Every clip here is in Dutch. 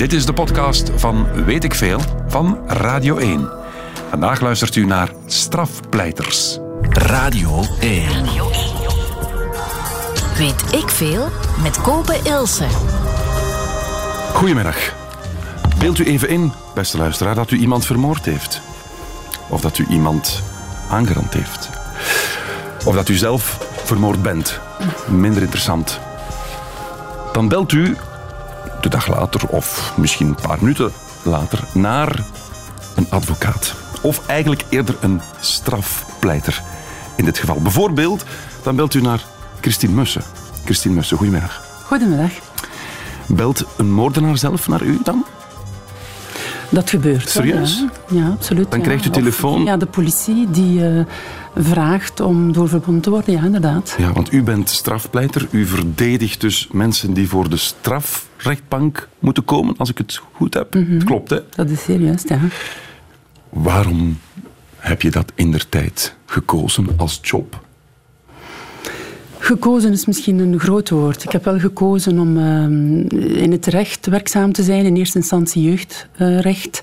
Dit is de podcast van Weet ik Veel van Radio 1. Vandaag luistert u naar Strafpleiters. Radio 1. Weet ik veel met Kopen Ilse. Goedemiddag. Beeld u even in, beste luisteraar, dat u iemand vermoord heeft. Of dat u iemand aangerand heeft. Of dat u zelf vermoord bent. Minder interessant. Dan belt u de dag later, of misschien een paar minuten later, naar een advocaat. Of eigenlijk eerder een strafpleiter. In dit geval. Bijvoorbeeld, dan belt u naar Christine Mussen. Christine Mussen, goedemiddag. Goedemiddag. Belt een moordenaar zelf naar u dan? Dat gebeurt. wel, Serieus? Ja, ja absoluut. Dan ja. krijgt u Of telefoon? Ja, de politie die eh, vraagt om doorverbonden te worden. Ja, inderdaad. Ja, want u bent strafpleiter. U verdedigt dus mensen die voor de strafrechtbank moeten komen, als ik het goed heb. Het klopt, hè? Dat is serieus, ja. Waarom heb je dat in der tijd gekozen als job? Gekozen is misschien een groot woord. Ik heb wel gekozen om eh, in het recht werkzaam te zijn. In eerste instantie jeugdrecht.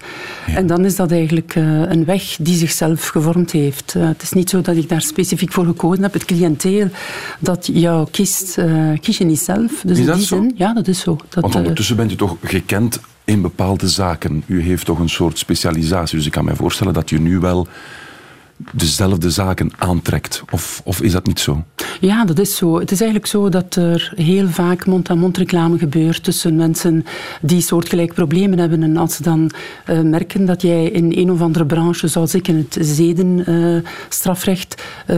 En dan is dat eigenlijk eh, een weg die zichzelf gevormd heeft. Eh, het is niet zo dat ik daar specifiek voor gekozen heb. Het cliënteel dat jou kiest, eh, kies je niet zelf. Dus Is in dat die zo? zin, ja, dat is zo. Dat, Want ondertussen bent u toch gekend in bepaalde zaken. U heeft toch een soort specialisatie. Dus ik kan mij voorstellen dat u nu wel dezelfde zaken aantrekt. Of, of is dat niet zo? Ja, dat is zo. Het is eigenlijk zo dat er heel vaak mond-aan-mond reclame gebeurt tussen mensen die soortgelijk problemen hebben. En als ze dan eh, merken dat jij in een of andere branche, zoals ik in het zedenstrafrecht, eh,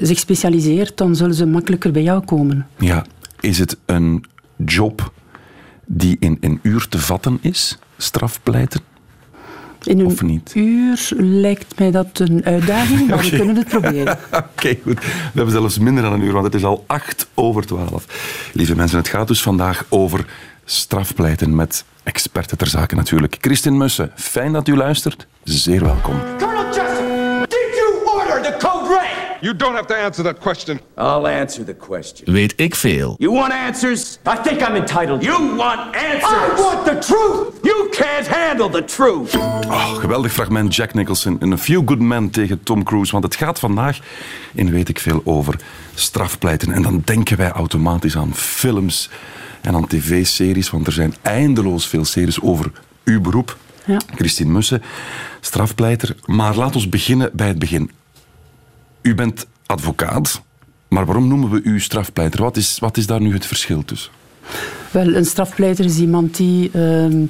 zich specialiseert, dan zullen ze makkelijker bij jou komen. Ja, is het een job die in een uur te vatten is? Strafpleiten? In een Of niet? uur lijkt mij dat een uitdaging, maar we kunnen het proberen. Oké, goed. We hebben zelfs minder dan een uur, want het is al acht over twaalf. Lieve mensen, het gaat dus vandaag over strafpleiten met experten ter zake natuurlijk. Christine Mussen, fijn dat u luistert. Zeer welkom. You don't have to answer that question. I'll answer the question. Weet ik veel. You want answers? I think I'm entitled. You want answers? I want the truth. You can't handle the truth. Oh, geweldig fragment Jack Nicholson in A Few Good Men tegen Tom Cruise. Want het gaat vandaag in weet ik veel over strafpleiten. En dan denken wij automatisch aan films en aan tv-series. Want er zijn eindeloos veel series over uw beroep. Ja. Christine Mussen, strafpleiter. Maar laat ons beginnen bij het begin. U bent advocaat, maar waarom noemen we u strafpleiter? Wat is, wat is daar nu het verschil tussen? Wel, een strafpleiter is iemand die ehm,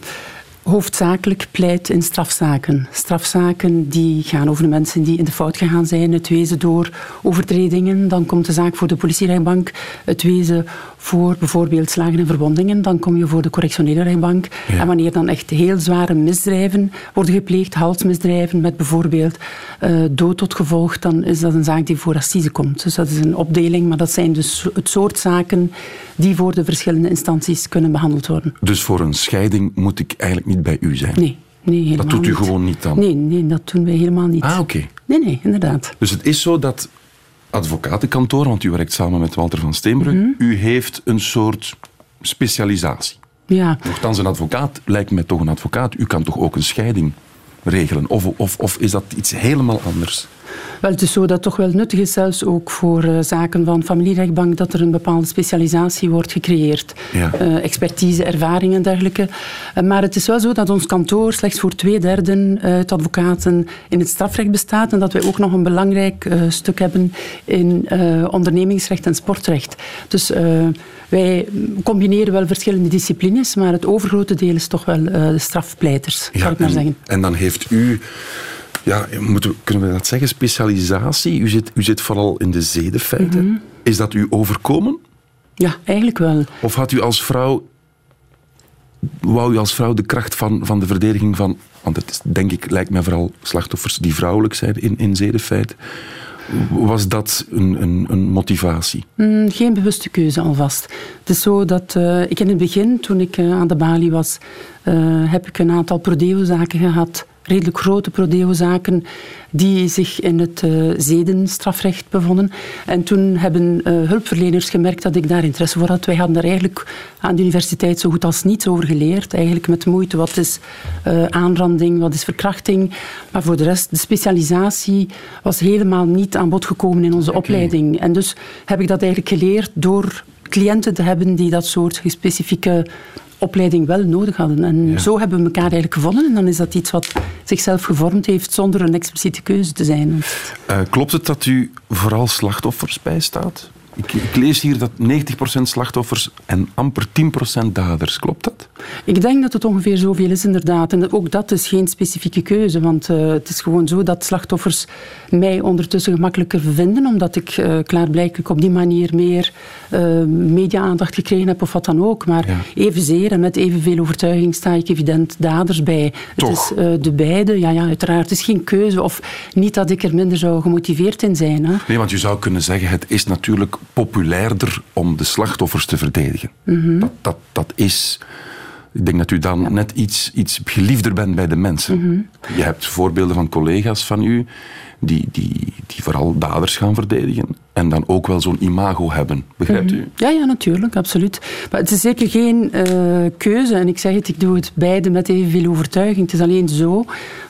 hoofdzakelijk pleit in strafzaken. Strafzaken die gaan over de mensen die in de fout gegaan zijn, het wezen door overtredingen. Dan komt de zaak voor de politierechtbank, het wezen voor bijvoorbeeld slagen en verwondingen. Dan kom je voor de correctionele rechtbank. Ja. En wanneer dan echt heel zware misdrijven worden gepleegd, halsmisdrijven met bijvoorbeeld eh, dood tot gevolg, dan is dat een zaak die voor assise komt. Dus dat is een opdeling, maar dat zijn dus het soort zaken die voor de verschillende instanties kunnen behandeld worden. Dus voor een scheiding moet ik eigenlijk niet bij u zijn? Nee, nee helemaal doet u niet. gewoon niet dan? Nee, nee, dat doen wij helemaal niet. Ah, oké. Nee, nee, inderdaad. Dus het is zo dat advocatenkantoor, want u werkt samen met Walter van Steenbrug, u heeft een soort specialisatie. Ja, Nochtans, een advocaat lijkt mij toch een advocaat. U kan toch ook een scheiding regelen? Of, of, of is dat iets helemaal anders? Wel, het is zo dat het toch wel nuttig is, zelfs ook voor eh, zaken van familierechtbank, dat er een bepaalde specialisatie wordt gecreëerd. Ja. Eh, expertise, ervaring en dergelijke. Eh, maar het is wel zo dat ons kantoor slechts voor twee derde uit advocaten in het strafrecht bestaat en dat wij ook nog een belangrijk stuk hebben in ondernemingsrecht en sportrecht. Dus wij combineren wel verschillende disciplines, maar het overgrote deel is toch wel de strafpleiters, zou ik maar en, zeggen. en dan heeft u, ja, moeten kunnen we dat zeggen, specialisatie? U zit, u zit vooral in de zedenfeiten. Mhm. Is dat u overkomen? Ja, eigenlijk wel. Of had u als vrouw, wou u als vrouw de kracht van, van de verdediging van, want het is, denk ik, lijkt mij vooral slachtoffers die vrouwelijk zijn in, in zedenfeiten. Was dat een, een, een motivatie? Mm, Geen bewuste keuze alvast. Het is zo dat eh, ik in het begin, toen ik eh, aan de balie was, eh, heb ik een aantal prodeo-zaken gehad redelijk grote prodeo-zaken die zich in het uh, zedenstrafrecht bevonden. En toen hebben uh, hulpverleners gemerkt dat ik daar interesse voor had. Wij hadden daar eigenlijk aan de universiteit zo goed als niets over geleerd. Eigenlijk met moeite wat is uh, aanranding, wat is verkrachting. Maar voor de rest, de specialisatie was helemaal niet aan bod gekomen in onze okay. opleiding. En dus heb ik dat eigenlijk geleerd door cliënten te hebben die dat soort specifieke opleiding wel nodig hadden. En zo hebben we elkaar eigenlijk gevonden. En dan is dat iets wat zichzelf gevormd heeft zonder een expliciete keuze te zijn. Uh, klopt het dat u vooral slachtoffers bijstaat? Ik, ik, lees hier dat 90% slachtoffers en amper 10% daders. Klopt dat? Ik denk dat het ongeveer zoveel is, inderdaad. En ook dat is geen specifieke keuze. Want uh, het is gewoon zo dat slachtoffers mij ondertussen gemakkelijker vinden, omdat ik uh, klaarblijkelijk op die manier meer uh, media-aandacht gekregen heb of wat dan ook. Maar ja. evenzeer en met evenveel overtuiging sta ik evident daders bij. Toch? Het is de beide, ja, ja, uiteraard. Het is geen keuze of niet dat ik er minder zou gemotiveerd in zijn. Hè. Nee, want je zou kunnen zeggen, het is natuurlijk populairder om de slachtoffers te verdedigen. Mm -hmm. dat, dat, dat is... Ik denk dat u dan ja. net iets, iets geliefder bent bij de mensen. Mm -hmm. Je hebt voorbeelden van collega's van u die, die, die vooral daders gaan verdedigen en dan ook wel zo'n imago hebben. Begrijpt u? Mm -hmm. Ja, ja, natuurlijk, absoluut. Maar het is zeker geen uh, keuze. En ik zeg het, ik doe het beide met evenveel overtuiging. Het is alleen zo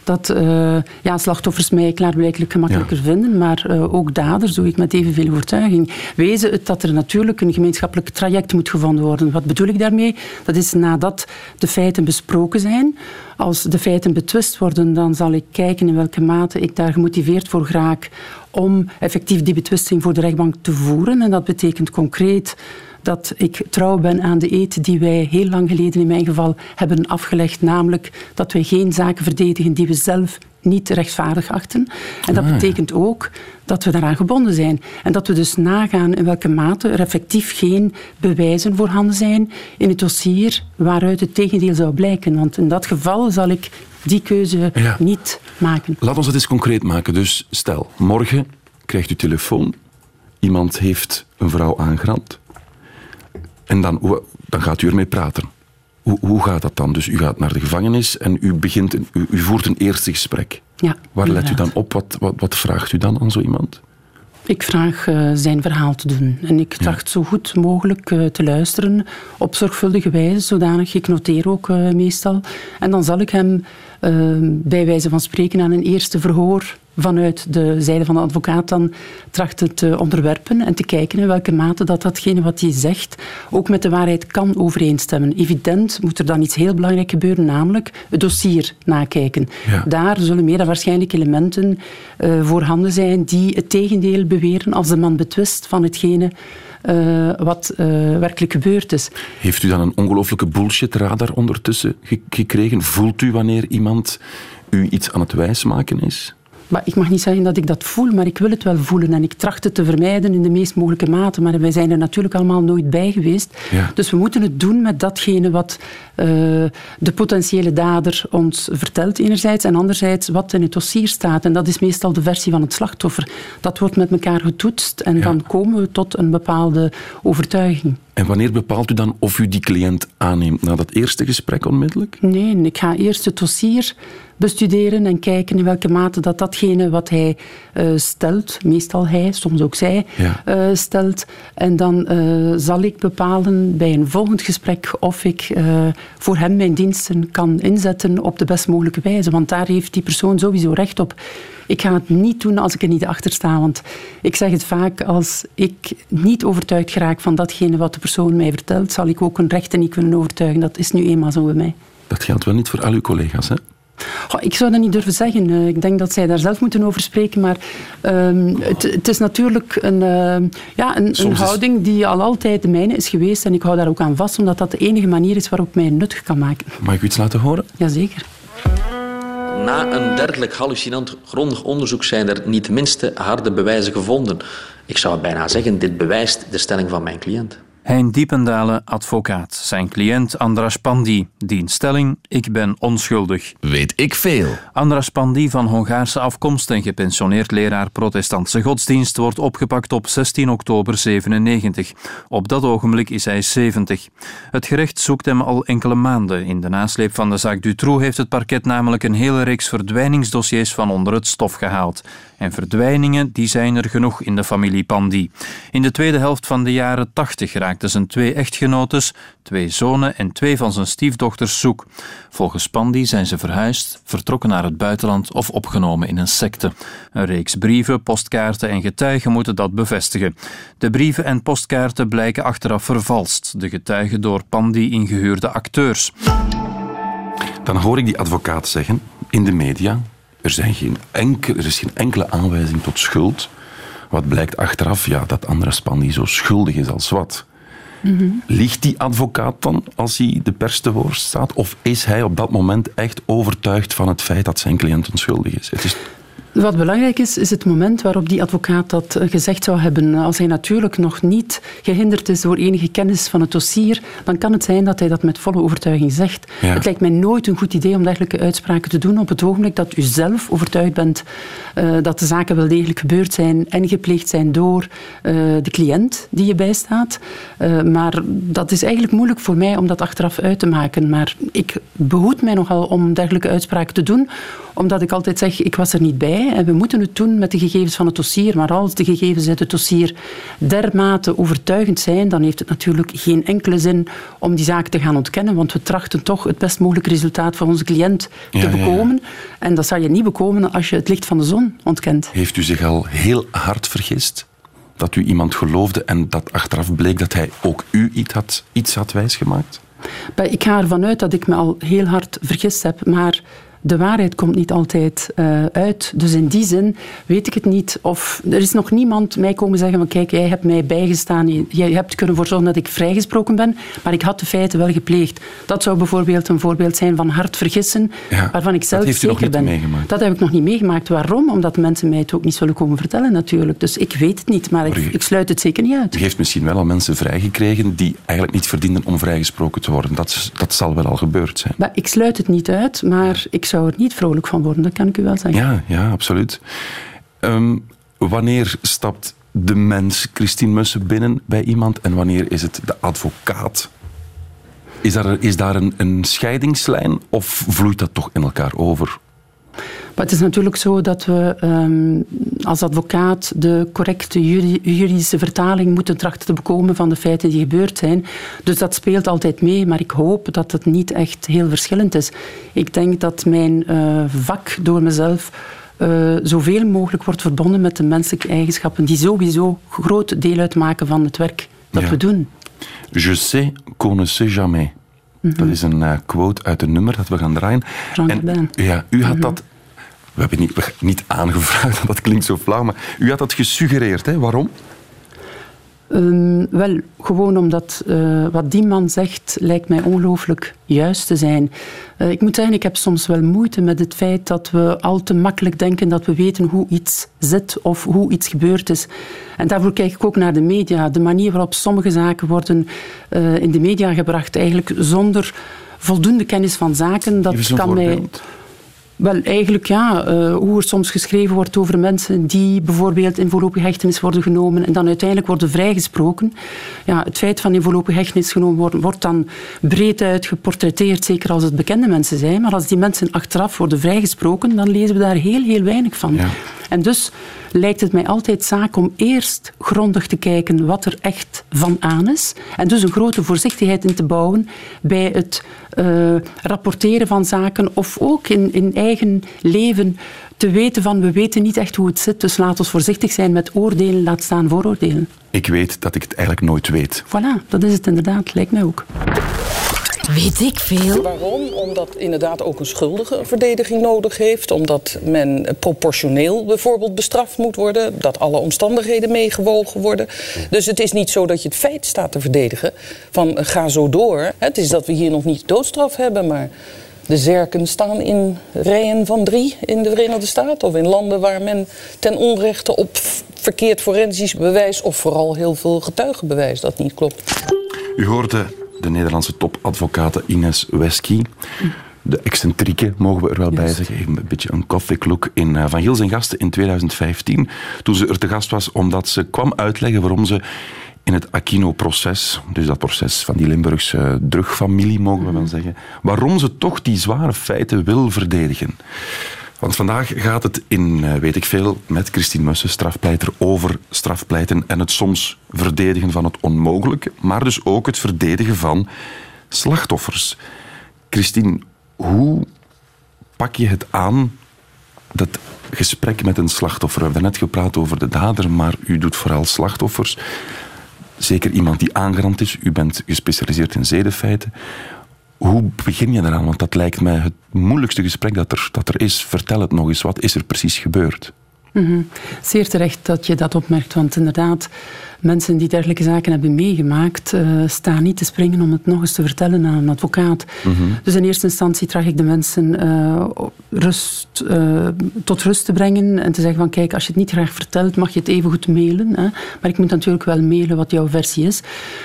dat uh, ja, slachtoffers mij klaarblijkelijk gemakkelijker ja. vinden, maar uh, ook daders doe ik met evenveel overtuiging. Wezen het dat er natuurlijk een gemeenschappelijk traject moet gevonden worden. Wat bedoel ik daarmee? Dat is nadat de feiten besproken zijn. Als de feiten betwist worden, dan zal ik kijken in welke mate ik daar gemotiveerd voor raak om effectief die betwisting voor de rechtbank te voeren. En dat betekent concreet dat ik trouw ben aan de eet die wij heel lang geleden in mijn geval hebben afgelegd. Namelijk dat wij geen zaken verdedigen die we zelf niet rechtvaardig achten. En dat ah, betekent ook dat we daaraan gebonden zijn. En dat we dus nagaan in welke mate er effectief geen bewijzen voorhanden zijn in het dossier waaruit het tegendeel zou blijken. Want in dat geval zal ik die keuze ja. niet maken. Laat ons het eens concreet maken. Dus stel, morgen krijgt u telefoon. Iemand heeft een vrouw aangerand. En dan, dan gaat u ermee praten. Hoe, hoe gaat dat dan? Dus u gaat naar de gevangenis en u, begint een, u, u voert een eerste gesprek. Ja, Waar let u dan op? Wat, wat, wat vraagt u dan aan zo iemand? Ik vraag uh, zijn verhaal te doen. En ik tracht ja. zo goed mogelijk uh, te luisteren op zorgvuldige wijze, zodanig. Ik noteer ook uh, meestal. En dan zal ik hem bij wijze van spreken aan een eerste verhoor vanuit de zijde van de advocaat dan trachten te onderwerpen en te kijken in welke mate dat datgene wat hij zegt ook met de waarheid kan overeenstemmen. Evident moet er dan iets heel belangrijk gebeuren, namelijk het dossier nakijken. Ja. Daar zullen meer dan waarschijnlijk elementen uh, voorhanden zijn die het tegendeel beweren als de man betwist van hetgene uh, wat uh, werkelijk gebeurd is. Heeft u dan een ongelooflijke bullshit-radar ondertussen ge gekregen? Voelt u wanneer iemand u iets aan het wijsmaken is? Maar ik mag niet zeggen dat ik dat voel, maar ik wil het wel voelen. En ik tracht het te vermijden in de meest mogelijke mate. Maar wij zijn er natuurlijk allemaal nooit bij geweest. Ja. Dus we moeten het doen met datgene wat uh, de potentiële dader ons vertelt enerzijds. En anderzijds wat in het dossier staat. En dat is meestal de versie van het slachtoffer. Dat wordt met elkaar getoetst. En Ja. dan komen we tot een bepaalde overtuiging. En wanneer bepaalt u dan of u die cliënt aanneemt? Na dat eerste gesprek onmiddellijk? Nee, ik ga eerst het dossier bestuderen en kijken in welke mate dat datgene wat hij uh, stelt, meestal hij, soms ook zij, Ja. uh, stelt. En dan uh, zal ik bepalen bij een volgend gesprek of ik voor hem mijn diensten kan inzetten op de best mogelijke wijze. Want daar heeft die persoon sowieso recht op. Ik ga het niet doen als ik er niet achter sta. Want ik zeg het vaak, als ik niet overtuigd geraak van datgene wat de persoon mij vertelt, zal ik ook een rechter niet kunnen overtuigen. Dat is nu eenmaal zo bij mij. Dat geldt wel niet voor al uw collega's, hè? Goh, ik zou dat niet durven zeggen. Uh, ik denk dat zij daar zelf moeten over spreken. Maar uh, het, het, is natuurlijk een, uh, ja, een, een is- houding die al altijd de mijne is geweest. En ik hou daar ook aan vast, omdat dat de enige manier is waarop ik mij nuttig kan maken. Mag ik u iets laten horen? Jazeker. Na een dergelijk hallucinant grondig onderzoek zijn er niet de minste harde bewijzen gevonden. Ik zou bijna zeggen, dit bewijst de stelling van mijn cliënt. Hein Diependalen, advocaat. Zijn cliënt Andras Pandi. Dienstelling, ik ben onschuldig. Weet ik veel. Andras Pandi, van Hongaarse afkomst en gepensioneerd leraar protestantse godsdienst, wordt opgepakt op 16 oktober 97. Op dat ogenblik is hij 70. Het gerecht zoekt hem al enkele maanden. In de nasleep van de zaak Dutroux heeft het parket namelijk een hele reeks verdwijningsdossiers van onder het stof gehaald. En verdwijningen, die zijn er genoeg in de familie Pandi. In de tweede helft van de jaren 80 raakten zijn twee echtgenotes, twee zonen en twee van zijn stiefdochters zoek. Volgens Pandi zijn ze verhuisd, vertrokken naar het buitenland of opgenomen in een secte. Een reeks brieven, postkaarten en getuigen moeten dat bevestigen. De brieven en postkaarten blijken achteraf vervalst, de getuigen door Pandi ingehuurde acteurs. Dan hoor ik die advocaat zeggen in de media: er, zijn geen enkel, er is geen enkele aanwijzing tot schuld. Wat blijkt achteraf? Ja, dat Andras Pandi zo schuldig is als wat. Liegt die advocaat dan als hij de pers te woord staat? Of is hij op dat moment echt overtuigd van het feit dat zijn cliënt onschuldig is? Het is Wat belangrijk is, is het moment waarop die advocaat dat eh, gezegd zou hebben. Als hij natuurlijk nog niet gehinderd is door enige kennis van het dossier, dan kan het zijn dat hij dat met volle overtuiging zegt. Ja. Het lijkt mij nooit een goed idee om dergelijke uitspraken te doen op het ogenblik dat u zelf overtuigd bent eh, dat de zaken wel degelijk gebeurd zijn en gepleegd zijn door eh, de cliënt die je bijstaat. Eh, maar dat is eigenlijk moeilijk voor mij om dat achteraf uit te maken. Maar ik behoed mij nogal om dergelijke uitspraken te doen, omdat ik altijd zeg, ik was er niet bij en we moeten het doen met de gegevens van het dossier. Maar als de gegevens uit het dossier dermate overtuigend zijn, dan heeft het natuurlijk geen enkele zin om die zaak te gaan ontkennen, want we trachten toch het best mogelijke resultaat voor onze cliënt te Ja, ja, ja. bekomen. En dat zal je niet bekomen als je het licht van de zon ontkent. Heeft u zich al heel hard vergist? Dat u iemand geloofde en dat achteraf bleek dat hij ook u iets had, iets had wijsgemaakt? Ik ga ervan uit dat ik me al heel hard vergist heb, maar de waarheid komt niet altijd eh, uit. Dus in die zin weet ik het niet. Of er is nog niemand mij komen zeggen van kijk, jij hebt mij bijgestaan, jij hebt kunnen voor zorgen dat ik vrijgesproken ben, maar ik had de feiten wel gepleegd. Dat zou bijvoorbeeld een voorbeeld zijn van hard vergissen, Ja, waarvan ik zelf nog zeker niet ben. meegemaakt. Dat heb ik nog niet meegemaakt. Waarom? Omdat mensen mij het ook niet zullen komen vertellen natuurlijk. Dus ik weet het niet, maar ik, u- ik sluit het zeker niet uit. U heeft misschien wel al mensen vrijgekregen die eigenlijk niet verdienden om vrijgesproken te worden. Dat, dat zal wel al gebeurd zijn. Maar ik sluit het niet uit, maar ik zou er niet vrolijk van worden, dat kan ik u wel zeggen. Ja, ja, absoluut. Ehm, wanneer stapt de mens Christine Mussen binnen bij iemand en wanneer is het de advocaat? Is daar, is daar een, een scheidingslijn of vloeit dat toch in elkaar over? Maar het is natuurlijk zo dat we ehm, als advocaat de correcte juri- juridische vertaling moeten trachten te bekomen van de feiten die gebeurd zijn. Dus dat speelt altijd mee, maar ik hoop dat het niet echt heel verschillend is. Ik denk dat mijn eh, vak door mezelf eh, zoveel mogelijk wordt verbonden met de menselijke eigenschappen die sowieso groot deel uitmaken van het werk dat Ja. we doen. Je sais qu'on ne sait jamais. Dat is een eh, quote uit een nummer dat we gaan draaien. En ja, u had dat... We hebben niet, we- niet aangevraagd, dat klinkt zo flauw, maar u had dat gesuggereerd. Hè? Waarom? Ehm, wel, gewoon omdat eh, wat die man zegt lijkt mij ongelooflijk juist te zijn. Eh, ik moet zeggen, ik heb soms wel moeite met het feit dat we al te makkelijk denken dat we weten hoe iets zit of hoe iets gebeurd is. En daarvoor kijk ik ook naar de media. De manier waarop sommige zaken worden eh, in de media gebracht, eigenlijk zonder voldoende kennis van zaken, dat kan mij... Wel, eigenlijk ja. eh, hoe er soms geschreven wordt over mensen die bijvoorbeeld in voorlopige hechtenis worden genomen en dan uiteindelijk worden vrijgesproken. Ja, het feit van in voorlopige hechtenis genomen worden wordt dan breed uit geportretteerd, zeker als het bekende mensen zijn. Maar als die mensen achteraf worden vrijgesproken, dan lezen we daar heel, heel weinig van. Ja. En dus lijkt het mij altijd zaak om eerst grondig te kijken wat er echt van aan is. En dus een grote voorzichtigheid in te bouwen bij het eh, rapporteren van zaken of ook in, in eigen leven te weten van we weten niet echt hoe het zit, dus laat ons voorzichtig zijn met oordelen, laat staan vooroordelen. Ik weet dat ik het eigenlijk nooit weet. Voilà, dat is het inderdaad, lijkt mij ook. Weet ik veel? Waarom? Omdat inderdaad ook een schuldige een verdediging nodig heeft. Omdat men proportioneel bijvoorbeeld bestraft moet worden. Dat alle omstandigheden meegewogen worden. Dus het is niet zo dat je het feit staat te verdedigen van eh, ga zo door. Het is dat we hier nog niet doodstraf hebben, maar De zerken staan in rijen van drie in de Verenigde Staten of in landen waar men ten onrechte op verkeerd forensisch bewijs of vooral heel veel getuigenbewijs dat niet klopt. U hoorde de Nederlandse topadvocaat Ines Wesky. De excentrieke, mogen we er wel bij zeggen. Een beetje een gothic look in uh, Van Giels en Gasten in 2015. Toen ze er te gast was, omdat ze kwam uitleggen waarom ze in het Aquino-proces, dus dat proces van die Limburgse drugfamilie, mogen we wel zeggen, waarom ze toch die zware feiten wil verdedigen. Want vandaag gaat het in, uh, weet ik veel, met Christine Mussen, strafpleiter, over strafpleiten en het soms verdedigen van het onmogelijke, maar dus ook het verdedigen van slachtoffers. Christine, hoe pak je het aan, dat gesprek met een slachtoffer? We hebben net gepraat over de dader, maar u doet vooral slachtoffers. Zeker iemand die aangerand is. U bent gespecialiseerd in zedenfeiten. Hoe begin je eraan? Want dat lijkt mij het moeilijkste gesprek dat er, dat er is. Vertel het nog eens. Wat is er precies gebeurd? Mm -hmm. Zeer terecht dat je dat opmerkt, want inderdaad, mensen die dergelijke zaken hebben meegemaakt, uh, staan niet te springen om het nog eens te vertellen aan een advocaat. Mm -hmm. Dus in eerste instantie traag ik de mensen uh, rust, uh, tot rust te brengen en te zeggen van kijk, als je het niet graag vertelt, mag je het even goed mailen. Hè? Maar ik moet natuurlijk wel mailen wat jouw versie is.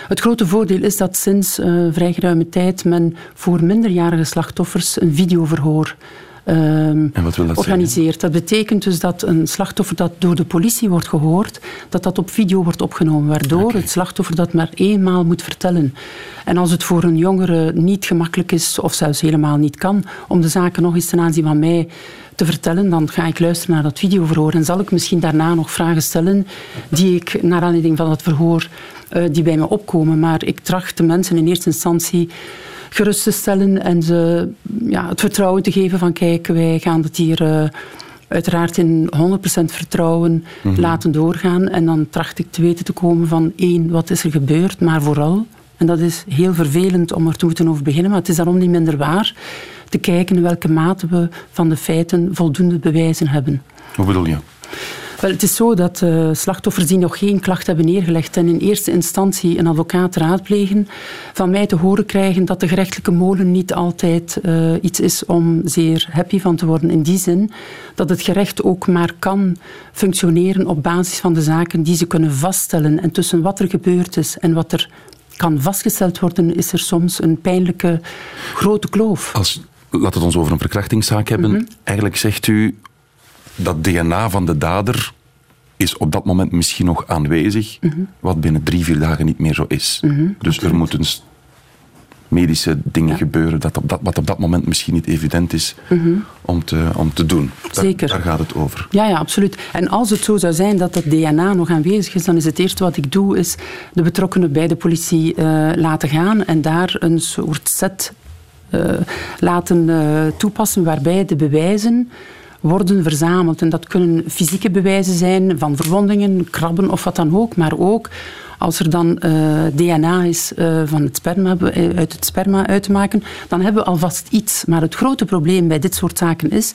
Het grote voordeel is dat sinds vrij geruime tijd men voor minderjarige slachtoffers een videoverhoor Um, dat organiseert. Dat betekent dus dat een slachtoffer dat door de politie wordt gehoord, dat dat op video wordt opgenomen, waardoor okay. het slachtoffer dat maar eenmaal moet vertellen. En als het voor een jongere niet gemakkelijk is, of zelfs helemaal niet kan, om de zaken nog eens ten aanzien van mij te vertellen, dan ga ik luisteren naar dat videoverhoor en zal ik misschien daarna nog vragen stellen die ik, naar aanleiding van dat verhoor, uh, die bij me opkomen. Maar ik tracht de mensen in eerste instantie gerust te stellen en ze ja, het vertrouwen te geven van kijk, wij gaan het hier uh, uiteraard in 100% vertrouwen mm -hmm. laten doorgaan. En dan tracht ik te weten te komen van één, wat is er gebeurd, maar vooral, en dat is heel vervelend om er te moeten over beginnen, maar het is daarom niet minder waar, te kijken in welke mate we van de feiten voldoende bewijzen hebben. Hoe bedoel je? Wel, het is zo dat uh, slachtoffers die nog geen klacht hebben neergelegd en in eerste instantie een advocaat raadplegen, van mij te horen krijgen dat de gerechtelijke molen niet altijd uh, iets is om zeer happy van te worden. In die zin dat het gerecht ook maar kan functioneren op basis van de zaken die ze kunnen vaststellen. En tussen wat er gebeurd is en wat er kan vastgesteld worden, is er soms een pijnlijke grote kloof. Als, laat het ons over een verkrachtingszaak hebben. Mm -hmm. Eigenlijk zegt u dat DNA van de dader is op dat moment misschien nog aanwezig, mm -hmm. wat binnen drie, vier dagen niet meer zo is. Mm -hmm. Dus er moeten medische dingen ja. gebeuren dat op dat, wat op dat moment misschien niet evident is mm -hmm. om, te, om te doen. Zeker. Daar, daar gaat het over. Ja, ja, absoluut. En als het zo zou zijn dat het DNA nog aanwezig is, dan is het eerste wat ik doe, is de betrokkenen bij de politie uh, laten gaan en daar een soort set uh, laten uh, toepassen waarbij de bewijzen worden verzameld. En dat kunnen fysieke bewijzen zijn van verwondingen, krabben of wat dan ook, maar ook als er dan uh, DNA is uh, van het sperma, uit het sperma uit te maken, dan hebben we alvast iets. Maar het grote probleem bij dit soort zaken is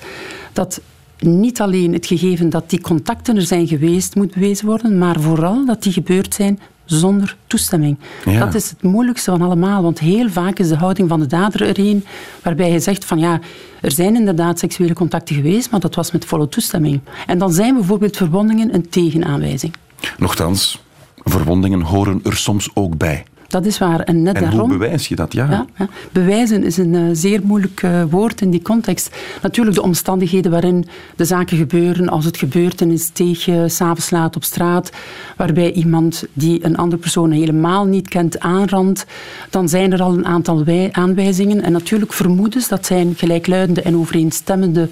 dat niet alleen het gegeven dat die contacten er zijn geweest moet bewezen worden, maar vooral dat die gebeurd zijn zonder toestemming. Ja. Dat is het moeilijkste van allemaal, want heel vaak is de houding van de dader er een waarbij je zegt van ja, er zijn inderdaad seksuele contacten geweest, maar dat was met volle toestemming. En dan zijn bijvoorbeeld verwondingen een tegenaanwijzing. Nochtans, verwondingen horen er soms ook bij. Dat is waar. En, net en daarom, hoe bewijs je dat? Ja. ja, ja. Bewijzen is een uh, zeer moeilijk uh, woord in die context. Natuurlijk de omstandigheden waarin de zaken gebeuren. Als het gebeurt in een steegje, s'avonds laat op straat, waarbij iemand die een andere persoon helemaal niet kent aanrandt, dan zijn er al een aantal aanwijzingen. En natuurlijk vermoedens, dat zijn gelijkluidende en overeenstemmende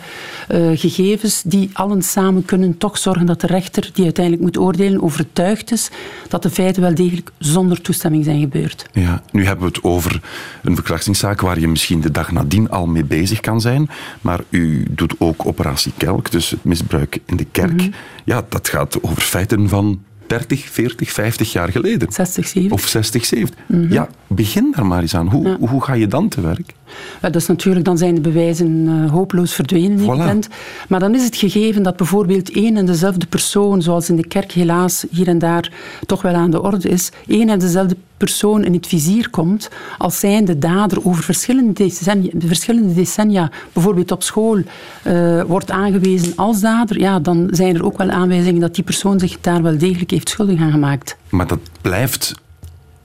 uh, gegevens, die allen samen kunnen toch zorgen dat de rechter, die uiteindelijk moet oordelen, overtuigd is dat de feiten wel degelijk zonder toestemming zijn gebeurd. Ja, nu hebben we het over een verkrachtingszaak waar je misschien de dag nadien al mee bezig kan zijn. Maar u doet ook operatie Kelk, dus het misbruik in de kerk. Mm -hmm. Ja, dat gaat over feiten van 30, 40, 50 jaar geleden. 60, 70. Of 60, 70. Mm -hmm. Ja, begin daar maar eens aan. Hoe, ja. hoe ga je dan te werk? Dat is natuurlijk, dan zijn de bewijzen uh, hopeloos verdwenen, voilà. Maar dan is het gegeven dat bijvoorbeeld één en dezelfde persoon, zoals in de kerk helaas hier en daar toch wel aan de orde is, één en dezelfde persoon in het vizier komt als zijnde dader over verschillende decennia, verschillende decennia bijvoorbeeld op school, uh, wordt aangewezen als dader, ja, dan zijn er ook wel aanwijzingen dat die persoon zich daar wel degelijk heeft schuldig aan gemaakt. Maar dat blijft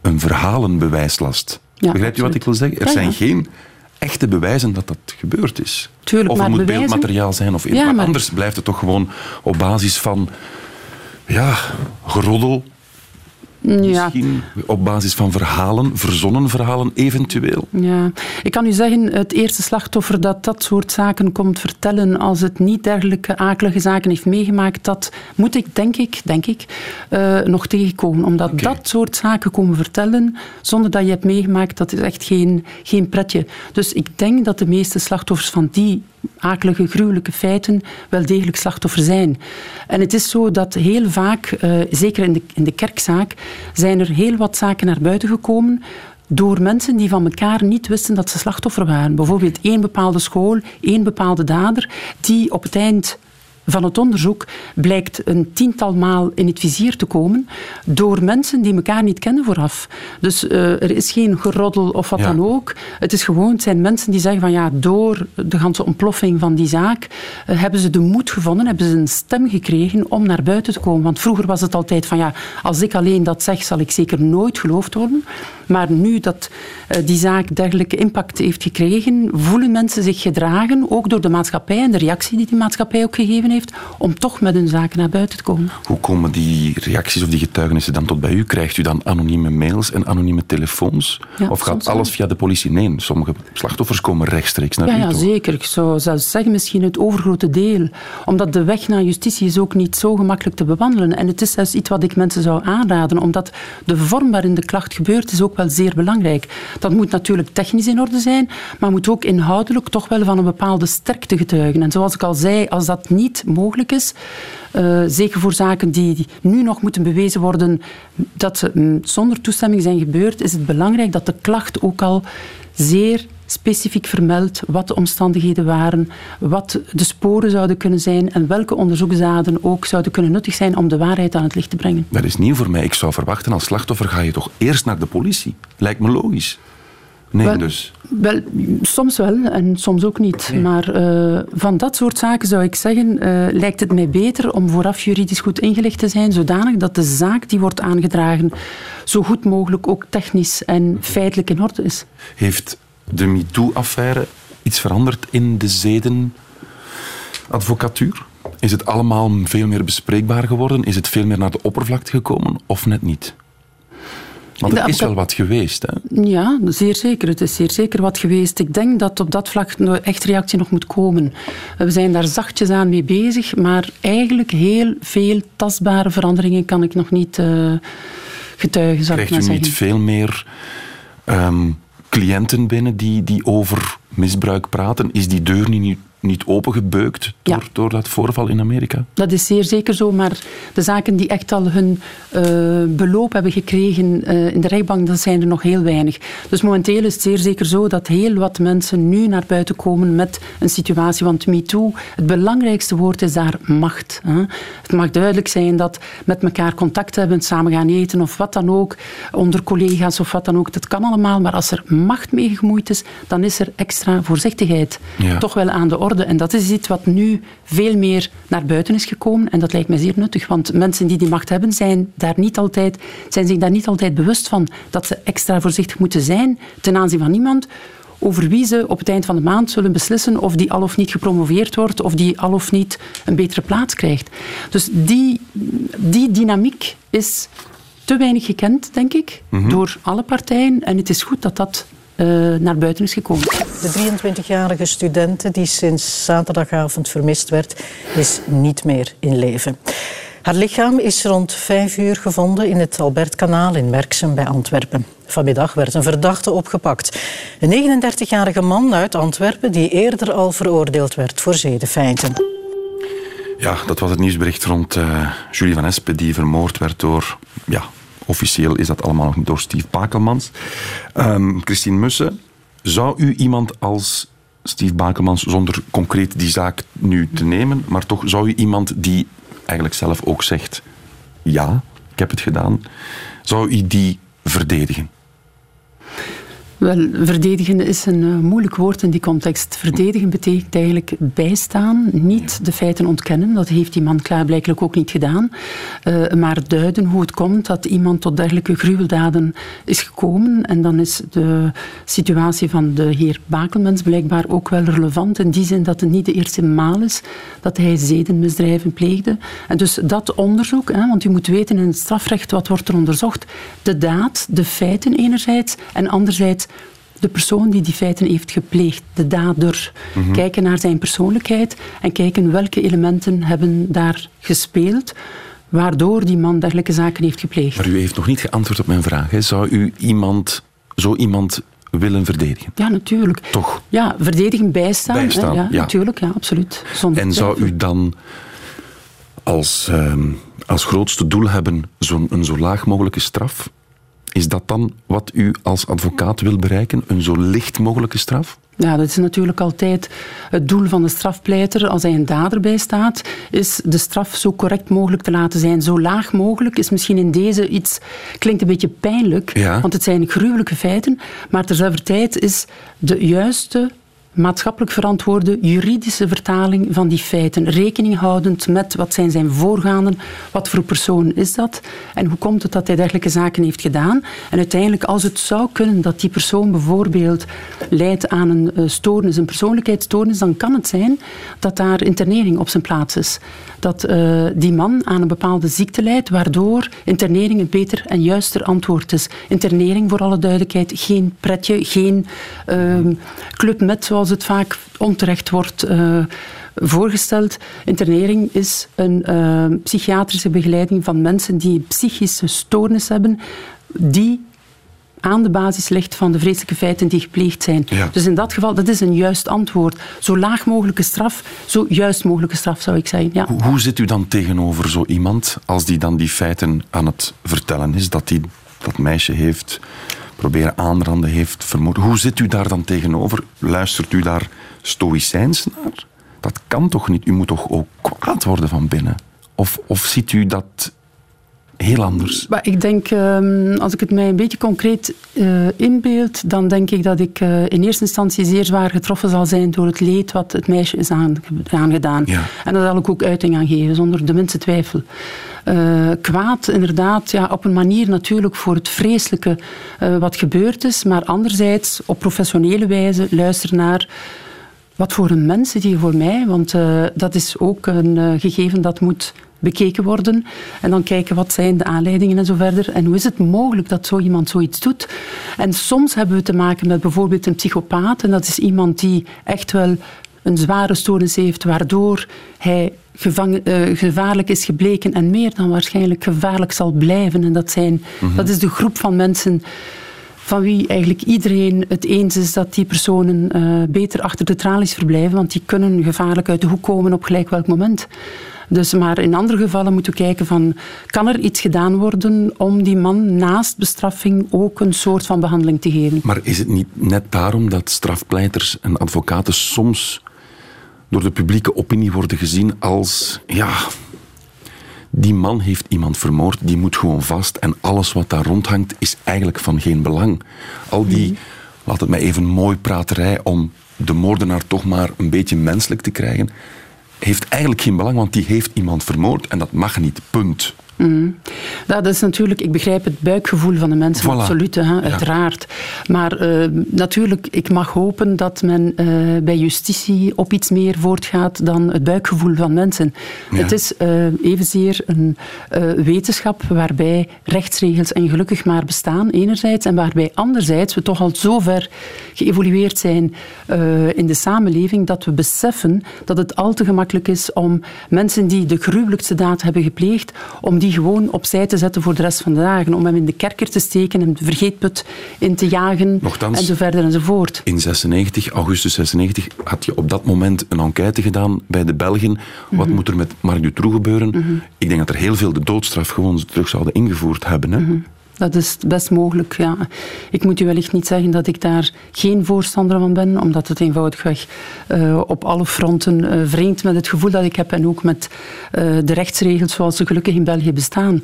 een verhalenbewijslast. Ja, Begrijpt u wat ik wil zeggen? Er zijn geen echte bewijzen dat dat gebeurd is. Tuurlijk, of het moet bewijzen... beeldmateriaal zijn. Of ja, maar... Anders blijft het toch gewoon op basis van ja, geroddel, ja. Misschien op basis van verhalen, verzonnen verhalen eventueel. Ja, ik kan u zeggen, het eerste slachtoffer dat dat soort zaken komt vertellen als het niet dergelijke akelige zaken heeft meegemaakt, dat moet ik, denk ik, denk ik uh, nog tegenkomen. Omdat dat soort zaken komen vertellen zonder dat je hebt meegemaakt, dat is echt geen, geen pretje. Dus ik denk dat de meeste slachtoffers van die akelige, gruwelijke feiten wel degelijk slachtoffer zijn. En het is zo dat heel vaak, uh, zeker in de, in de kerkzaak, zijn er heel wat zaken naar buiten gekomen door mensen die van elkaar niet wisten dat ze slachtoffer waren. Bijvoorbeeld één bepaalde school, één bepaalde dader, die op het eind van het onderzoek blijkt een tiental maal in het vizier te komen door mensen die elkaar niet kennen vooraf. Dus uh, er is geen geroddel of wat dan ook. Het is gewoon, het zijn mensen die zeggen van ja, door de ganse ontploffing van die zaak uh, hebben ze de moed gevonden, hebben ze een stem gekregen om naar buiten te komen. Want vroeger was het altijd van ja, als ik alleen dat zeg, zal ik zeker nooit geloofd worden. Maar nu dat uh, die zaak dergelijke impact heeft gekregen, voelen mensen zich gedragen, ook door de maatschappij en de reactie die die maatschappij ook gegeven heeft, om toch met hun zaken naar buiten te komen. Hoe komen die reacties of die getuigenissen dan tot bij u? Krijgt u dan anonieme mails en anonieme telefoons? Ja, of gaat alles via de politie? Nee, sommige slachtoffers komen rechtstreeks naar ja, u. Ja, zeker. Ik zou zelfs zeggen misschien het overgrote deel. Omdat de weg naar justitie is ook niet zo gemakkelijk te bewandelen. En het is zelfs iets wat ik mensen zou aanraden, omdat de vorm waarin de klacht gebeurt is ook wel zeer belangrijk. Dat moet natuurlijk technisch in orde zijn, maar moet ook inhoudelijk toch wel van een bepaalde sterkte getuigen. En zoals ik al zei, als dat niet mogelijk is, uh, zeker voor zaken die nu nog moeten bewezen worden dat ze mm, zonder toestemming zijn gebeurd, is het belangrijk dat de klacht ook al zeer specifiek vermeldt wat de omstandigheden waren, wat de sporen zouden kunnen zijn en welke onderzoeksdaden ook zouden kunnen nuttig zijn om de waarheid aan het licht te brengen. Dat is nieuw voor mij. Ik zou verwachten als slachtoffer ga je toch eerst naar de politie. Lijkt me logisch. Nee, wel, dus. Wel, soms wel en soms ook niet. Maar uh, van dat soort zaken zou ik zeggen, uh, lijkt het mij beter om vooraf juridisch goed ingelicht te zijn, zodanig dat de zaak die wordt aangedragen zo goed mogelijk ook technisch en feitelijk in orde is. Heeft de MeToo-affaire iets veranderd in de zedenadvocatuur? Is het allemaal veel meer bespreekbaar geworden? Is het veel meer naar de oppervlakte gekomen of net niet? Want er is wel wat geweest. Hè? Ja, zeer zeker. Het is zeer zeker wat geweest. Ik denk dat op dat vlak echt reactie nog moet komen. We zijn daar zachtjes aan mee bezig, maar eigenlijk heel veel tastbare veranderingen kan ik nog niet uh, getuigen, Krijgt ik maar u niet veel meer um, cliënten binnen die, die over misbruik praten? Is die deur niet niet opengebeukt door, ja. door dat voorval in Amerika? Dat is zeer zeker zo, maar de zaken die echt al hun uh, beloop hebben gekregen uh, in de rechtbank, dat zijn er nog heel weinig. Dus momenteel is het zeer zeker zo dat heel wat mensen nu naar buiten komen met een situatie. Want MeToo, het belangrijkste woord is daar macht. Hè. Het mag duidelijk zijn dat met elkaar contact hebben, samen gaan eten of wat dan ook, onder collega's of wat dan ook, dat kan allemaal. Maar als er macht mee gemoeid is, dan is er extra voorzichtigheid ja. toch wel aan de orde. En dat is iets wat nu veel meer naar buiten is gekomen. En dat lijkt mij zeer nuttig, want mensen die die macht hebben, zijn, daar niet altijd, zijn zich daar niet altijd bewust van dat ze extra voorzichtig moeten zijn ten aanzien van iemand over wie ze op het eind van de maand zullen beslissen of die al of niet gepromoveerd wordt of die al of niet een betere plaats krijgt. Dus die, die dynamiek is te weinig gekend, denk ik, mm -hmm. door alle partijen. En het is goed dat dat uh, naar buiten is gekomen. De 23-jarige studente die sinds zaterdagavond vermist werd, is niet meer in leven. Haar lichaam is rond vijf uur gevonden in het Albertkanaal in Merksem bij Antwerpen. Vanmiddag werd een verdachte opgepakt. Een 39-jarige man uit Antwerpen die eerder al veroordeeld werd voor zedenfeiten. Ja, dat was het nieuwsbericht rond uh, Julie van Espen die vermoord werd door ja, Officieel is dat allemaal nog door Steve Pakelmans. Um, Christine Mussen, Zou u iemand als Steve Bakelmans, zonder concreet die zaak nu te nemen, maar toch zou u iemand die eigenlijk zelf ook zegt: ja, ik heb het gedaan, zou u die verdedigen? Wel, verdedigen is een uh, moeilijk woord in die context. Verdedigen betekent eigenlijk bijstaan, niet de feiten ontkennen. Dat heeft die man klaarblijkelijk ook niet gedaan. Uh, maar duiden hoe het komt dat iemand tot dergelijke gruweldaden is gekomen. En dan is de situatie van de heer Bakelmens blijkbaar ook wel relevant. In die zin dat het niet de eerste maal is dat hij zedenmisdrijven pleegde. En dus dat onderzoek, hè, want u moet weten in het strafrecht wat wordt er onderzocht. De daad, de feiten enerzijds en anderzijds de persoon die die feiten heeft gepleegd, de dader. Mm -hmm. Kijken naar zijn persoonlijkheid en kijken welke elementen hebben daar gespeeld waardoor die man dergelijke zaken heeft gepleegd. Maar u heeft nog niet geantwoord op mijn vraag. Hè. Zou u iemand, zo iemand willen verdedigen? Ja, natuurlijk. Toch? Ja, verdedigen, bijstaan. bijstaan ja, ja, Natuurlijk, ja, absoluut. Zonder en zou u dan als, uh, als grootste doel hebben zo, een zo laag mogelijke straf? Is dat dan wat u als advocaat wil bereiken? Een zo licht mogelijke straf? Ja, dat is natuurlijk altijd het doel van de strafpleiter. Als hij een dader bijstaat, is de straf zo correct mogelijk te laten zijn. Zo laag mogelijk is misschien in deze iets... Klinkt een beetje pijnlijk, ja. want het zijn gruwelijke feiten. Maar terzelfde tijd is de juiste maatschappelijk verantwoorde juridische vertaling van die feiten. Rekening houdend met wat zijn zijn voorgaanden, wat voor persoon is dat en hoe komt het dat hij dergelijke zaken heeft gedaan. En uiteindelijk, als het zou kunnen dat die persoon bijvoorbeeld leidt aan een uh, stoornis, een persoonlijkheidsstoornis, dan kan het zijn dat daar internering op zijn plaats is. Dat uh, die man aan een bepaalde ziekte leidt, waardoor internering een beter en juister antwoord is. Internering, voor alle duidelijkheid, geen pretje, geen uh, club met, zoals het vaak onterecht wordt uh, voorgesteld. Internering is een uh, psychiatrische begeleiding van mensen die psychische stoornis hebben, die aan de basis ligt van de vreselijke feiten die gepleegd zijn. Ja. Dus in dat geval, dat is een juist antwoord. Zo laag mogelijke straf, zo juist mogelijke straf zou ik zeggen. Ja. Hoe, hoe zit u dan tegenover zo iemand als die dan die feiten aan het vertellen is, dat die dat meisje heeft proberen aanranden heeft vermoord. Hoe zit u daar dan tegenover? Luistert u daar stoïcijns naar? Dat kan toch niet? U moet toch ook kwaad worden van binnen? Of, of ziet u dat heel anders? Maar ik denk, um, als ik het mij een beetje concreet uh, inbeeld, dan denk ik dat ik uh, in eerste instantie zeer zwaar getroffen zal zijn door het leed wat het meisje is aangedaan. Ja. En daar zal ik ook uiting aan geven, zonder de minste twijfel. Uh, kwaad, inderdaad, ja, op een manier natuurlijk voor het vreselijke uh, wat gebeurd is, maar anderzijds op professionele wijze luisteren naar wat voor een mens zit hier voor mij, want uh, dat is ook een gegeven dat moet bekeken worden. En dan kijken wat zijn de aanleidingen en zo verder. En hoe is het mogelijk dat zo iemand zoiets doet? En soms hebben we te maken met bijvoorbeeld een psychopaat. En dat is iemand die echt wel een zware stoornis heeft, waardoor hij gevangen, uh, gevaarlijk is gebleken en meer dan waarschijnlijk gevaarlijk zal blijven. En dat, zijn, mm-hmm. dat is de groep van mensen van wie eigenlijk iedereen het eens is dat die personen uh, beter achter de tralies verblijven, want die kunnen gevaarlijk uit de hoek komen op gelijk welk moment. Dus, maar in andere gevallen moeten we kijken van, kan er iets gedaan worden om die man naast bestraffing ook een soort van behandeling te geven? Maar is het niet net daarom dat strafpleiters en advocaten soms door de publieke opinie worden gezien als, ja, die man heeft iemand vermoord, die moet gewoon vast en alles wat daar rondhangt is eigenlijk van geen belang. Al die, mm. laat het mij even mooi praterij om de moordenaar toch maar een beetje menselijk te krijgen, heeft eigenlijk geen belang, want die heeft iemand vermoord en dat mag niet, punt. Mm. Dat is natuurlijk, ik begrijp het buikgevoel van de mensen, voilà. absoluut, hè, uiteraard. Ja. Maar uh, natuurlijk, ik mag hopen dat men uh, bij justitie op iets meer voortgaat dan het buikgevoel van mensen. Ja. Het is uh, evenzeer een wetenschap waarbij rechtsregels en gelukkig maar bestaan, enerzijds, en waarbij anderzijds we toch al zo ver geëvolueerd zijn in de samenleving dat we beseffen dat het al te gemakkelijk is om mensen die de gruwelijkste daad hebben gepleegd, om die gewoon opzij te zetten voor de rest van de dagen. Om hem in de kerker te steken en de vergeetput in te jagen Nochtans, en zo verder enzovoort. In 96, augustus 96 had je op dat moment een enquête gedaan bij de Belgen. Wat moet er met Marc Dutroux gebeuren? Mm-hmm. Ik denk dat er heel veel de doodstraf gewoon terug zouden ingevoerd hebben. Hè? Mm-hmm. Dat is best mogelijk. Ja. Ik moet u wellicht niet zeggen dat ik daar geen voorstander van ben, omdat het eenvoudigweg uh, op alle fronten uh, vreemd met het gevoel dat ik heb en ook met uh, de rechtsregels zoals ze gelukkig in België bestaan.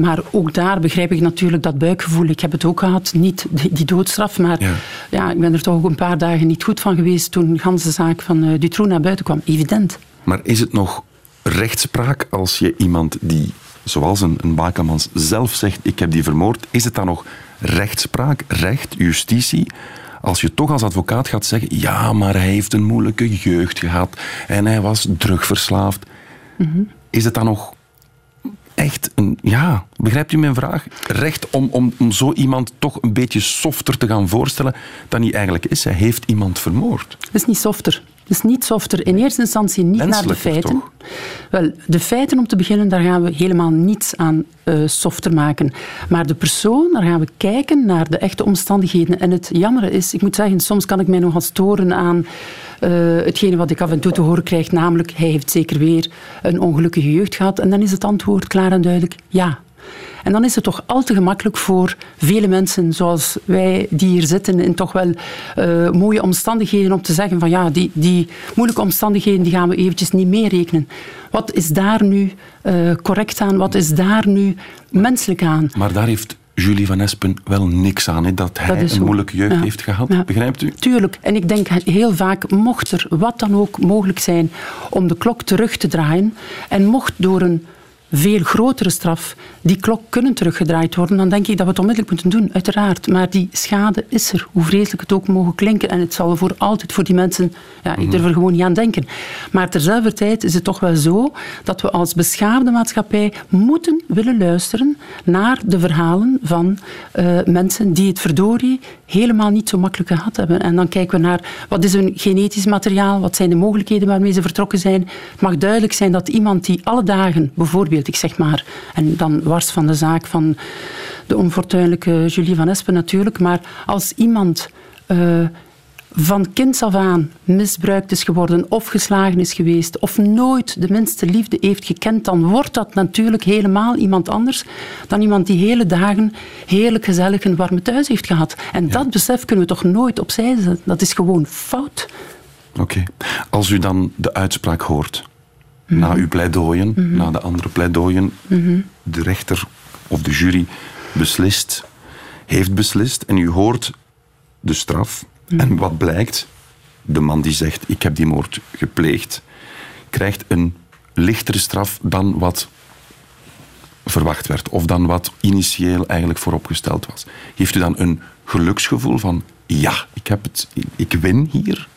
maar ook daar begrijp ik natuurlijk dat buikgevoel. Ik heb het ook gehad, niet die, die doodstraf, maar ja. ja. ik ben er toch ook een paar dagen niet goed van geweest toen de ganse zaak van Dutroux naar buiten kwam. Evident. Maar is het nog rechtspraak als je iemand die zoals een, een Bakelmans zelf zegt, ik heb die vermoord, is het dan nog rechtspraak, recht, justitie? Als je toch als advocaat gaat zeggen, ja, maar hij heeft een moeilijke jeugd gehad en hij was drugverslaafd. Mm Is het dan nog echt een, ja, begrijpt u mijn vraag? Recht om, om, om zo iemand toch een beetje softer te gaan voorstellen dan hij eigenlijk is. Hij heeft iemand vermoord. Het is niet softer. Is niet softer. In eerste instantie niet naar de feiten. Wel, de feiten om te beginnen, daar gaan we helemaal niets aan uh, softer maken. Maar de persoon, daar gaan we kijken naar de echte omstandigheden. En het jammer is, ik moet zeggen, soms kan ik mij nogal storen aan uh, hetgene wat ik af en toe te horen krijg, namelijk hij heeft zeker weer een ongelukkige jeugd gehad. En dan is het antwoord klaar en duidelijk ja. En dan is het toch al te gemakkelijk voor vele mensen zoals wij die hier zitten in toch wel uh, mooie omstandigheden om te zeggen van ja, die, die moeilijke omstandigheden die gaan we eventjes niet meerekenen. Wat is daar nu uh, correct aan? Wat is daar nu menselijk aan? Maar daar heeft Julie van Espen wel niks aan, hè, dat hij een moeilijke jeugd heeft gehad. Ja. Begrijpt u? Tuurlijk. En ik denk heel vaak, mocht er wat dan ook mogelijk zijn om de klok terug te draaien en mocht door een veel grotere straf die klok kunnen teruggedraaid worden, dan denk ik dat we het onmiddellijk moeten doen, uiteraard. Maar die schade is er, hoe vreselijk het ook mogen klinken. En het zal voor altijd voor die mensen, ja, ik durf er gewoon niet aan denken. Maar terzelfde tijd is het toch wel zo dat we als beschaafde maatschappij moeten willen luisteren naar de verhalen van uh, mensen die het verdorie helemaal niet zo makkelijk gehad hebben. En dan kijken we naar wat is hun genetisch materiaal, wat zijn de mogelijkheden waarmee ze vertrokken zijn. Het mag duidelijk zijn dat iemand die alle dagen, bijvoorbeeld, ik zeg maar, en dan wars van de zaak van de onfortuinlijke Julie van Espen natuurlijk, maar als iemand uh, van kinds af aan misbruikt is geworden of geslagen is geweest of nooit de minste liefde heeft gekend, dan wordt dat natuurlijk helemaal iemand anders dan iemand die hele dagen heerlijk gezellig een warme thuis heeft gehad. En dat besef kunnen we toch nooit opzij zetten. Dat is gewoon fout. Oké. Als u dan de uitspraak hoort, mm -hmm. na uw pleidooien, mm -hmm. na de andere pleidooien, mm -hmm. de rechter of de jury beslist, heeft beslist en u hoort de straf, en wat blijkt? De man die zegt, ik heb die moord gepleegd, krijgt een lichtere straf dan wat verwacht werd. Of dan wat initieel eigenlijk vooropgesteld was. Heeft u dan een geluksgevoel van, ja, ik, heb het, ik win hier?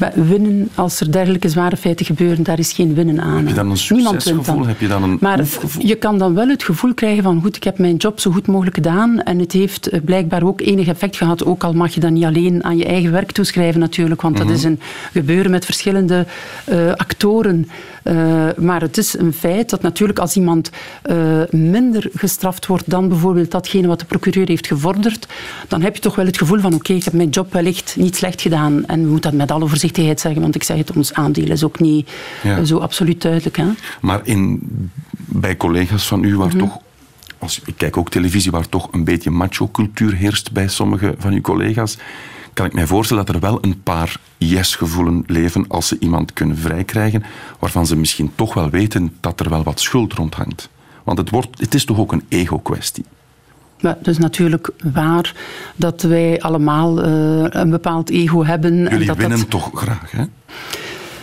Maar winnen, als er dergelijke zware feiten gebeuren, daar is geen winnen aan. Heb je dan een succesgevoel? Heb je dan een maar je kan dan wel het gevoel krijgen van goed, ik heb mijn job zo goed mogelijk gedaan en het heeft eh, blijkbaar ook enig effect gehad. Ook al mag je dat niet alleen aan je eigen werk toeschrijven natuurlijk, want dat mhm. is een gebeuren met verschillende uh, actoren. Uh, maar het is een feit dat natuurlijk als iemand uh, minder gestraft wordt dan bijvoorbeeld datgene wat de procureur heeft gevorderd, dan heb je toch wel het gevoel van oké, okay, ik heb mijn job wellicht niet slecht gedaan en we moeten dat met alle voorzichtigheid zeggen, want ik zeg het, ons aandeel is ook niet ja. zo absoluut duidelijk. Hè? Maar in, bij collega's van u, waar mm -hmm. toch als, ik kijk ook televisie waar toch een beetje macho-cultuur heerst bij sommige van uw collega's kan ik mij voorstellen dat er wel een paar yes-gevoelen leven als ze iemand kunnen vrijkrijgen, waarvan ze misschien toch wel weten dat er wel wat schuld rondhangt. Want het, wordt, het is toch ook een ego-kwestie. Ja, het is natuurlijk waar dat wij allemaal uh, een bepaald ego hebben. Jullie en dat winnen dat... toch graag, hè?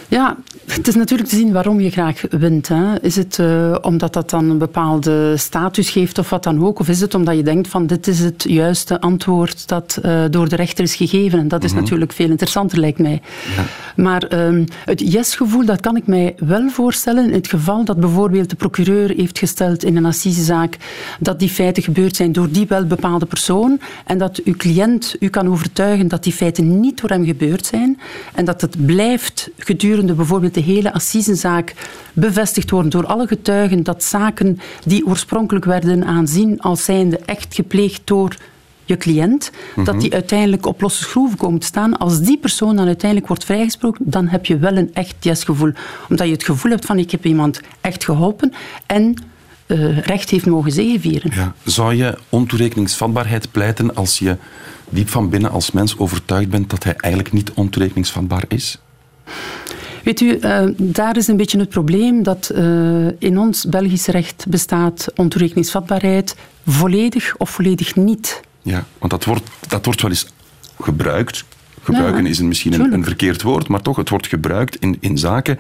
Ja, het is natuurlijk te zien waarom je graag wint. Hè. Is het uh, omdat dat dan een bepaalde status geeft of wat dan ook? Of is het omdat je denkt van dit is het juiste antwoord dat uh, door de rechter is gegeven? En dat is mm -hmm. natuurlijk veel interessanter, lijkt mij. Ja. Maar um, het yes-gevoel, dat kan ik mij wel voorstellen in het geval dat bijvoorbeeld de procureur heeft gesteld in een assisezaak dat die feiten gebeurd zijn door die wel bepaalde persoon en dat uw cliënt u kan overtuigen dat die feiten niet door hem gebeurd zijn en dat het blijft gedurende bijvoorbeeld de hele assisezaak bevestigd worden door alle getuigen dat zaken die oorspronkelijk werden aanzien als zijnde echt gepleegd door je cliënt, mm -hmm. dat die uiteindelijk op losse schroeven komen te staan. Als die persoon dan uiteindelijk wordt vrijgesproken, dan heb je wel een echt yes-gevoel. Omdat je het gevoel hebt van ik heb iemand echt geholpen en uh, recht heeft mogen zegevieren. Ja. Zou je ontoerekeningsvatbaarheid pleiten als je diep van binnen als mens overtuigd bent dat hij eigenlijk niet ontoerekeningsvatbaar is? Weet u, uh, daar is een beetje het probleem dat uh, in ons Belgisch recht bestaat ontoerekeningsvatbaarheid volledig of volledig niet. Ja, want dat wordt, dat wordt wel eens gebruikt. Gebruiken ja, is misschien een, een, verkeerd woord, maar toch, het wordt gebruikt in, in zaken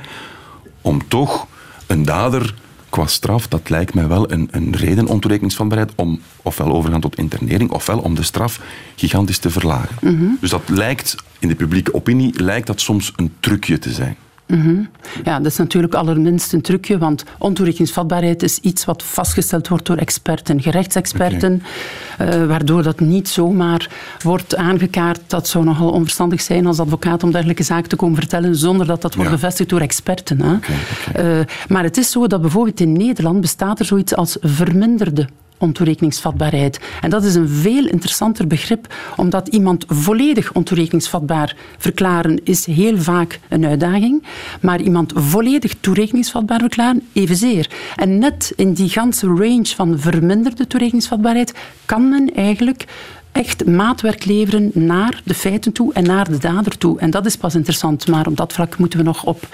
om toch een dader qua straf, dat lijkt mij wel een, een reden ontoerekeningsvatbaarheid om ofwel overgaan tot internering, ofwel om de straf gigantisch te verlagen. Mm -hmm. Dus dat lijkt, in de publieke opinie, lijkt dat soms een trucje te zijn. Mm -hmm. Ja, dat is natuurlijk allerminst een trucje, want ontoerekeningsvatbaarheid is iets wat vastgesteld wordt door experten, gerechtsexperten, okay. uh, waardoor dat niet zomaar wordt aangekaart. Dat zou nogal onverstandig zijn als advocaat om dergelijke zaken te komen vertellen zonder dat dat wordt ja. bevestigd door experten. Hè. Okay, okay. Uh, maar het is zo dat bijvoorbeeld in Nederland bestaat er zoiets als verminderde ontoerekeningsvatbaarheid. En dat is een veel interessanter begrip, omdat iemand volledig ontoerekeningsvatbaar verklaren is heel vaak een uitdaging, maar iemand volledig toerekeningsvatbaar verklaren evenzeer. En net in die ganse range van verminderde toerekeningsvatbaarheid kan men eigenlijk echt maatwerk leveren naar de feiten toe en naar de dader toe. En dat is pas interessant, maar op dat vlak moeten we nog op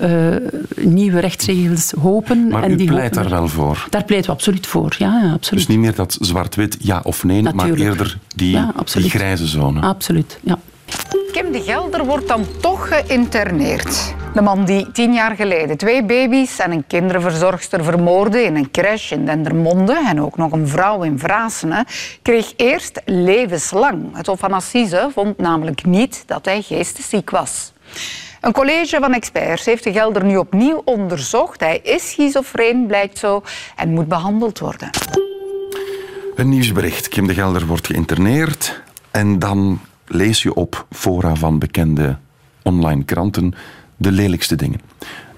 uh, nieuwe rechtsregels hopen. Maar en u die pleit daar wel voor? Daar pleiten we absoluut voor, ja, ja absoluut. Dus niet meer dat zwart-wit ja of nee, Natuurlijk. maar eerder die, ja, die grijze zone? Absoluut, ja. Kim de Gelder wordt dan toch geïnterneerd. De man die tien jaar geleden twee baby's en een kinderverzorgster vermoordde in een crash in Dendermonde en ook nog een vrouw in Vrasenen, kreeg eerst levenslang. Het Hof van Assise vond namelijk niet dat hij geestesziek was. Een college van experts heeft de Gelder nu opnieuw onderzocht. Hij is schizofreen, blijkt zo, en moet behandeld worden. Een nieuwsbericht. Kim de Gelder wordt geïnterneerd en dan lees je op fora van bekende online kranten de lelijkste dingen.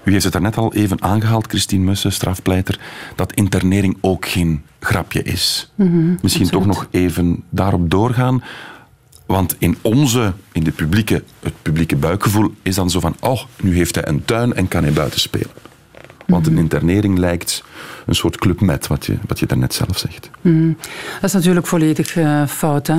U heeft het daarnet al even aangehaald, Christine Mussen, strafpleiter, dat internering ook geen grapje is. Mm -hmm, Misschien absoluut. toch nog even daarop doorgaan. Want in onze, in de publieke, het publieke buikgevoel is dan zo van, oh, nu heeft hij een tuin en kan hij buiten spelen. Want een internering lijkt een soort club met, wat je, wat je daarnet zelf zegt. Mm. Dat is natuurlijk volledig uh, fout. Hè?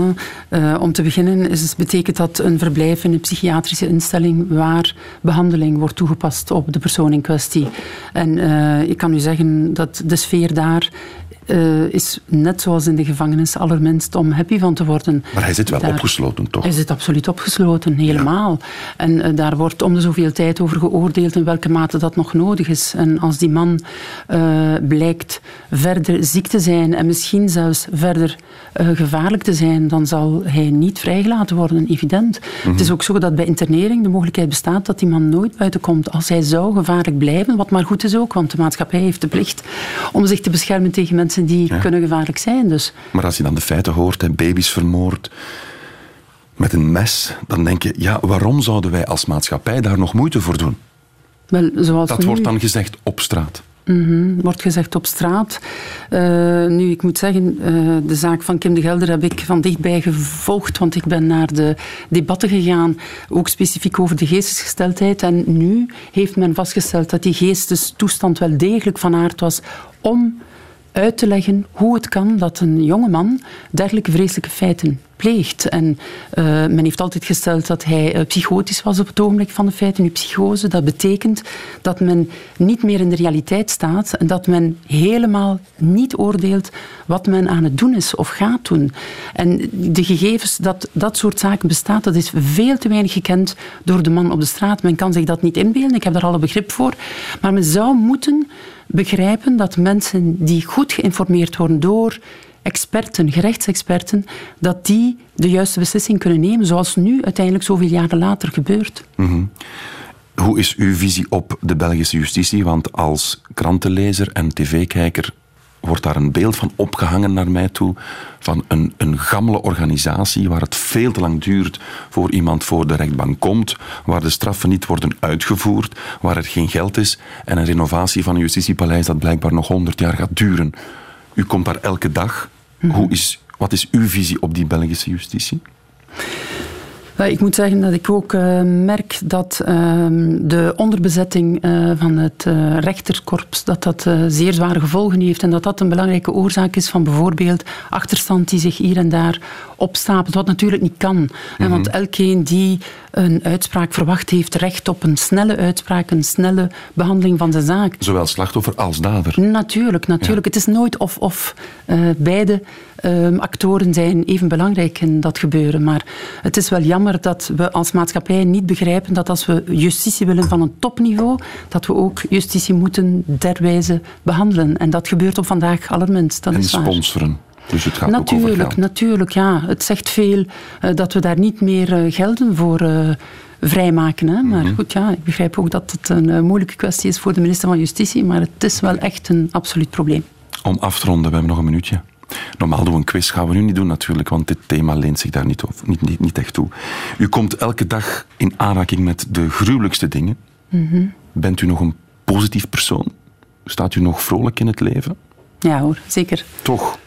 Uh, om te beginnen is betekent dat een verblijf in een psychiatrische instelling waar behandeling wordt toegepast op de persoon in kwestie. En uh, ik kan u zeggen dat de sfeer daar uh, is net zoals in de gevangenis allerminst om happy van te worden. Maar hij zit wel daar, opgesloten, toch? Hij zit absoluut opgesloten, helemaal. Ja. En uh, daar wordt om de zoveel tijd over geoordeeld in welke mate dat nog nodig is. En als die man uh, blijkt verder ziek te zijn en misschien zelfs verder gevaarlijk te zijn, dan zal hij niet vrijgelaten worden, evident. Mm -hmm. Het is ook zo dat bij internering de mogelijkheid bestaat dat die man nooit buiten komt. Als hij zou gevaarlijk blijven, wat maar goed is ook, want de maatschappij heeft de plicht om zich te beschermen tegen mensen die ja. kunnen gevaarlijk zijn. Dus. Maar als je dan de feiten hoort, hè, baby's vermoord met een mes, dan denk je, ja, waarom zouden wij als maatschappij daar nog moeite voor doen? Wel, zoals dat nu... wordt dan gezegd op straat. Mm -hmm, wordt gezegd op straat. Uh, nu, ik moet zeggen, uh, de zaak van Kim de Gelder heb ik van dichtbij gevolgd, want ik ben naar de debatten gegaan, ook specifiek over de geestesgesteldheid. En nu heeft men vastgesteld dat die geestestoestand wel degelijk van aard was om uit te leggen hoe het kan dat een jongeman dergelijke vreselijke feiten En uh, men heeft altijd gesteld dat hij uh, psychotisch was op het ogenblik van de feiten. Nu, psychose, dat betekent dat men niet meer in de realiteit staat en dat men helemaal niet oordeelt wat men aan het doen is of gaat doen. En de gegevens dat dat soort zaken bestaat, dat is veel te weinig gekend door de man op de straat. Men kan zich dat niet inbeelden, ik heb daar alle begrip voor. Maar men zou moeten begrijpen dat mensen die goed geïnformeerd worden door experten, gerechtsexperten, dat die de juiste beslissing kunnen nemen, zoals nu uiteindelijk zoveel jaren later gebeurt. -hmm. Hoe is uw visie op de Belgische justitie? Want als krantenlezer en tv-kijker wordt daar een beeld van opgehangen naar mij toe. Van een, een gammele organisatie waar het veel te lang duurt voor iemand voor de rechtbank komt. Waar de straffen niet worden uitgevoerd. Waar er geen geld is. En een renovatie van een justitiepaleis dat blijkbaar nog honderd jaar gaat duren. U komt daar elke dag. Hoe is, wat is uw visie op die Belgische justitie? Ik moet zeggen dat ik ook uh, merk dat uh, de onderbezetting uh, van het rechterkorps dat dat zeer zware gevolgen heeft en dat dat een belangrijke oorzaak is van bijvoorbeeld achterstand die zich hier en daar opstapelt, wat natuurlijk niet kan. Mm -hmm. Want elkeen die een uitspraak verwacht heeft recht op een snelle uitspraak, een snelle behandeling van de zaak. Zowel slachtoffer als dader. Natuurlijk, natuurlijk. Ja. Het is nooit of-of. beide um, actoren zijn even belangrijk in dat gebeuren. Maar het is wel jammer dat we als maatschappij niet begrijpen dat als we justitie willen van een topniveau, dat we ook justitie moeten derwijze behandelen. En dat gebeurt op vandaag allerminst. Dat en is waar. sponsoren. Dus het gaat natuurlijk, ook over geld. natuurlijk, ja. Het zegt veel uh, dat we daar niet meer uh, gelden voor uh, vrijmaken. Hè. Maar mm -hmm. goed, ja, ik begrijp ook dat het een moeilijke kwestie is voor de minister van Justitie, maar het is wel echt een absoluut probleem. Om af te ronden, we hebben nog een minuutje. Normaal doen we een quiz, gaan we nu niet doen natuurlijk, want dit thema leent zich daar niet, niet, niet, niet echt toe. U komt elke dag in aanraking met de gruwelijkste dingen. Mm -hmm. Bent u nog een positief persoon? Staat u nog vrolijk in het leven? Ja hoor, zeker. Toch?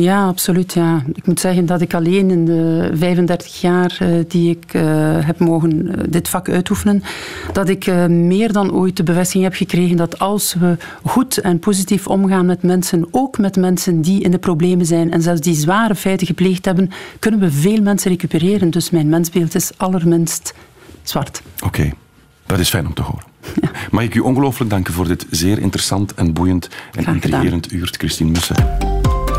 Ja, absoluut. Ja. Ik moet zeggen dat ik alleen in de 35 jaar uh, die ik uh, heb mogen uh, dit vak uitoefenen, dat ik meer dan ooit de bevestiging heb gekregen dat als we goed en positief omgaan met mensen, ook met mensen die in de problemen zijn en zelfs die zware feiten gepleegd hebben, kunnen we veel mensen recupereren. Dus mijn mensbeeld is allerminst zwart. Oké, okay. dat is fijn om te horen. Ja. Mag ik u ongelooflijk danken voor dit zeer interessant en boeiend en intrigerend uur, Christine Mussen.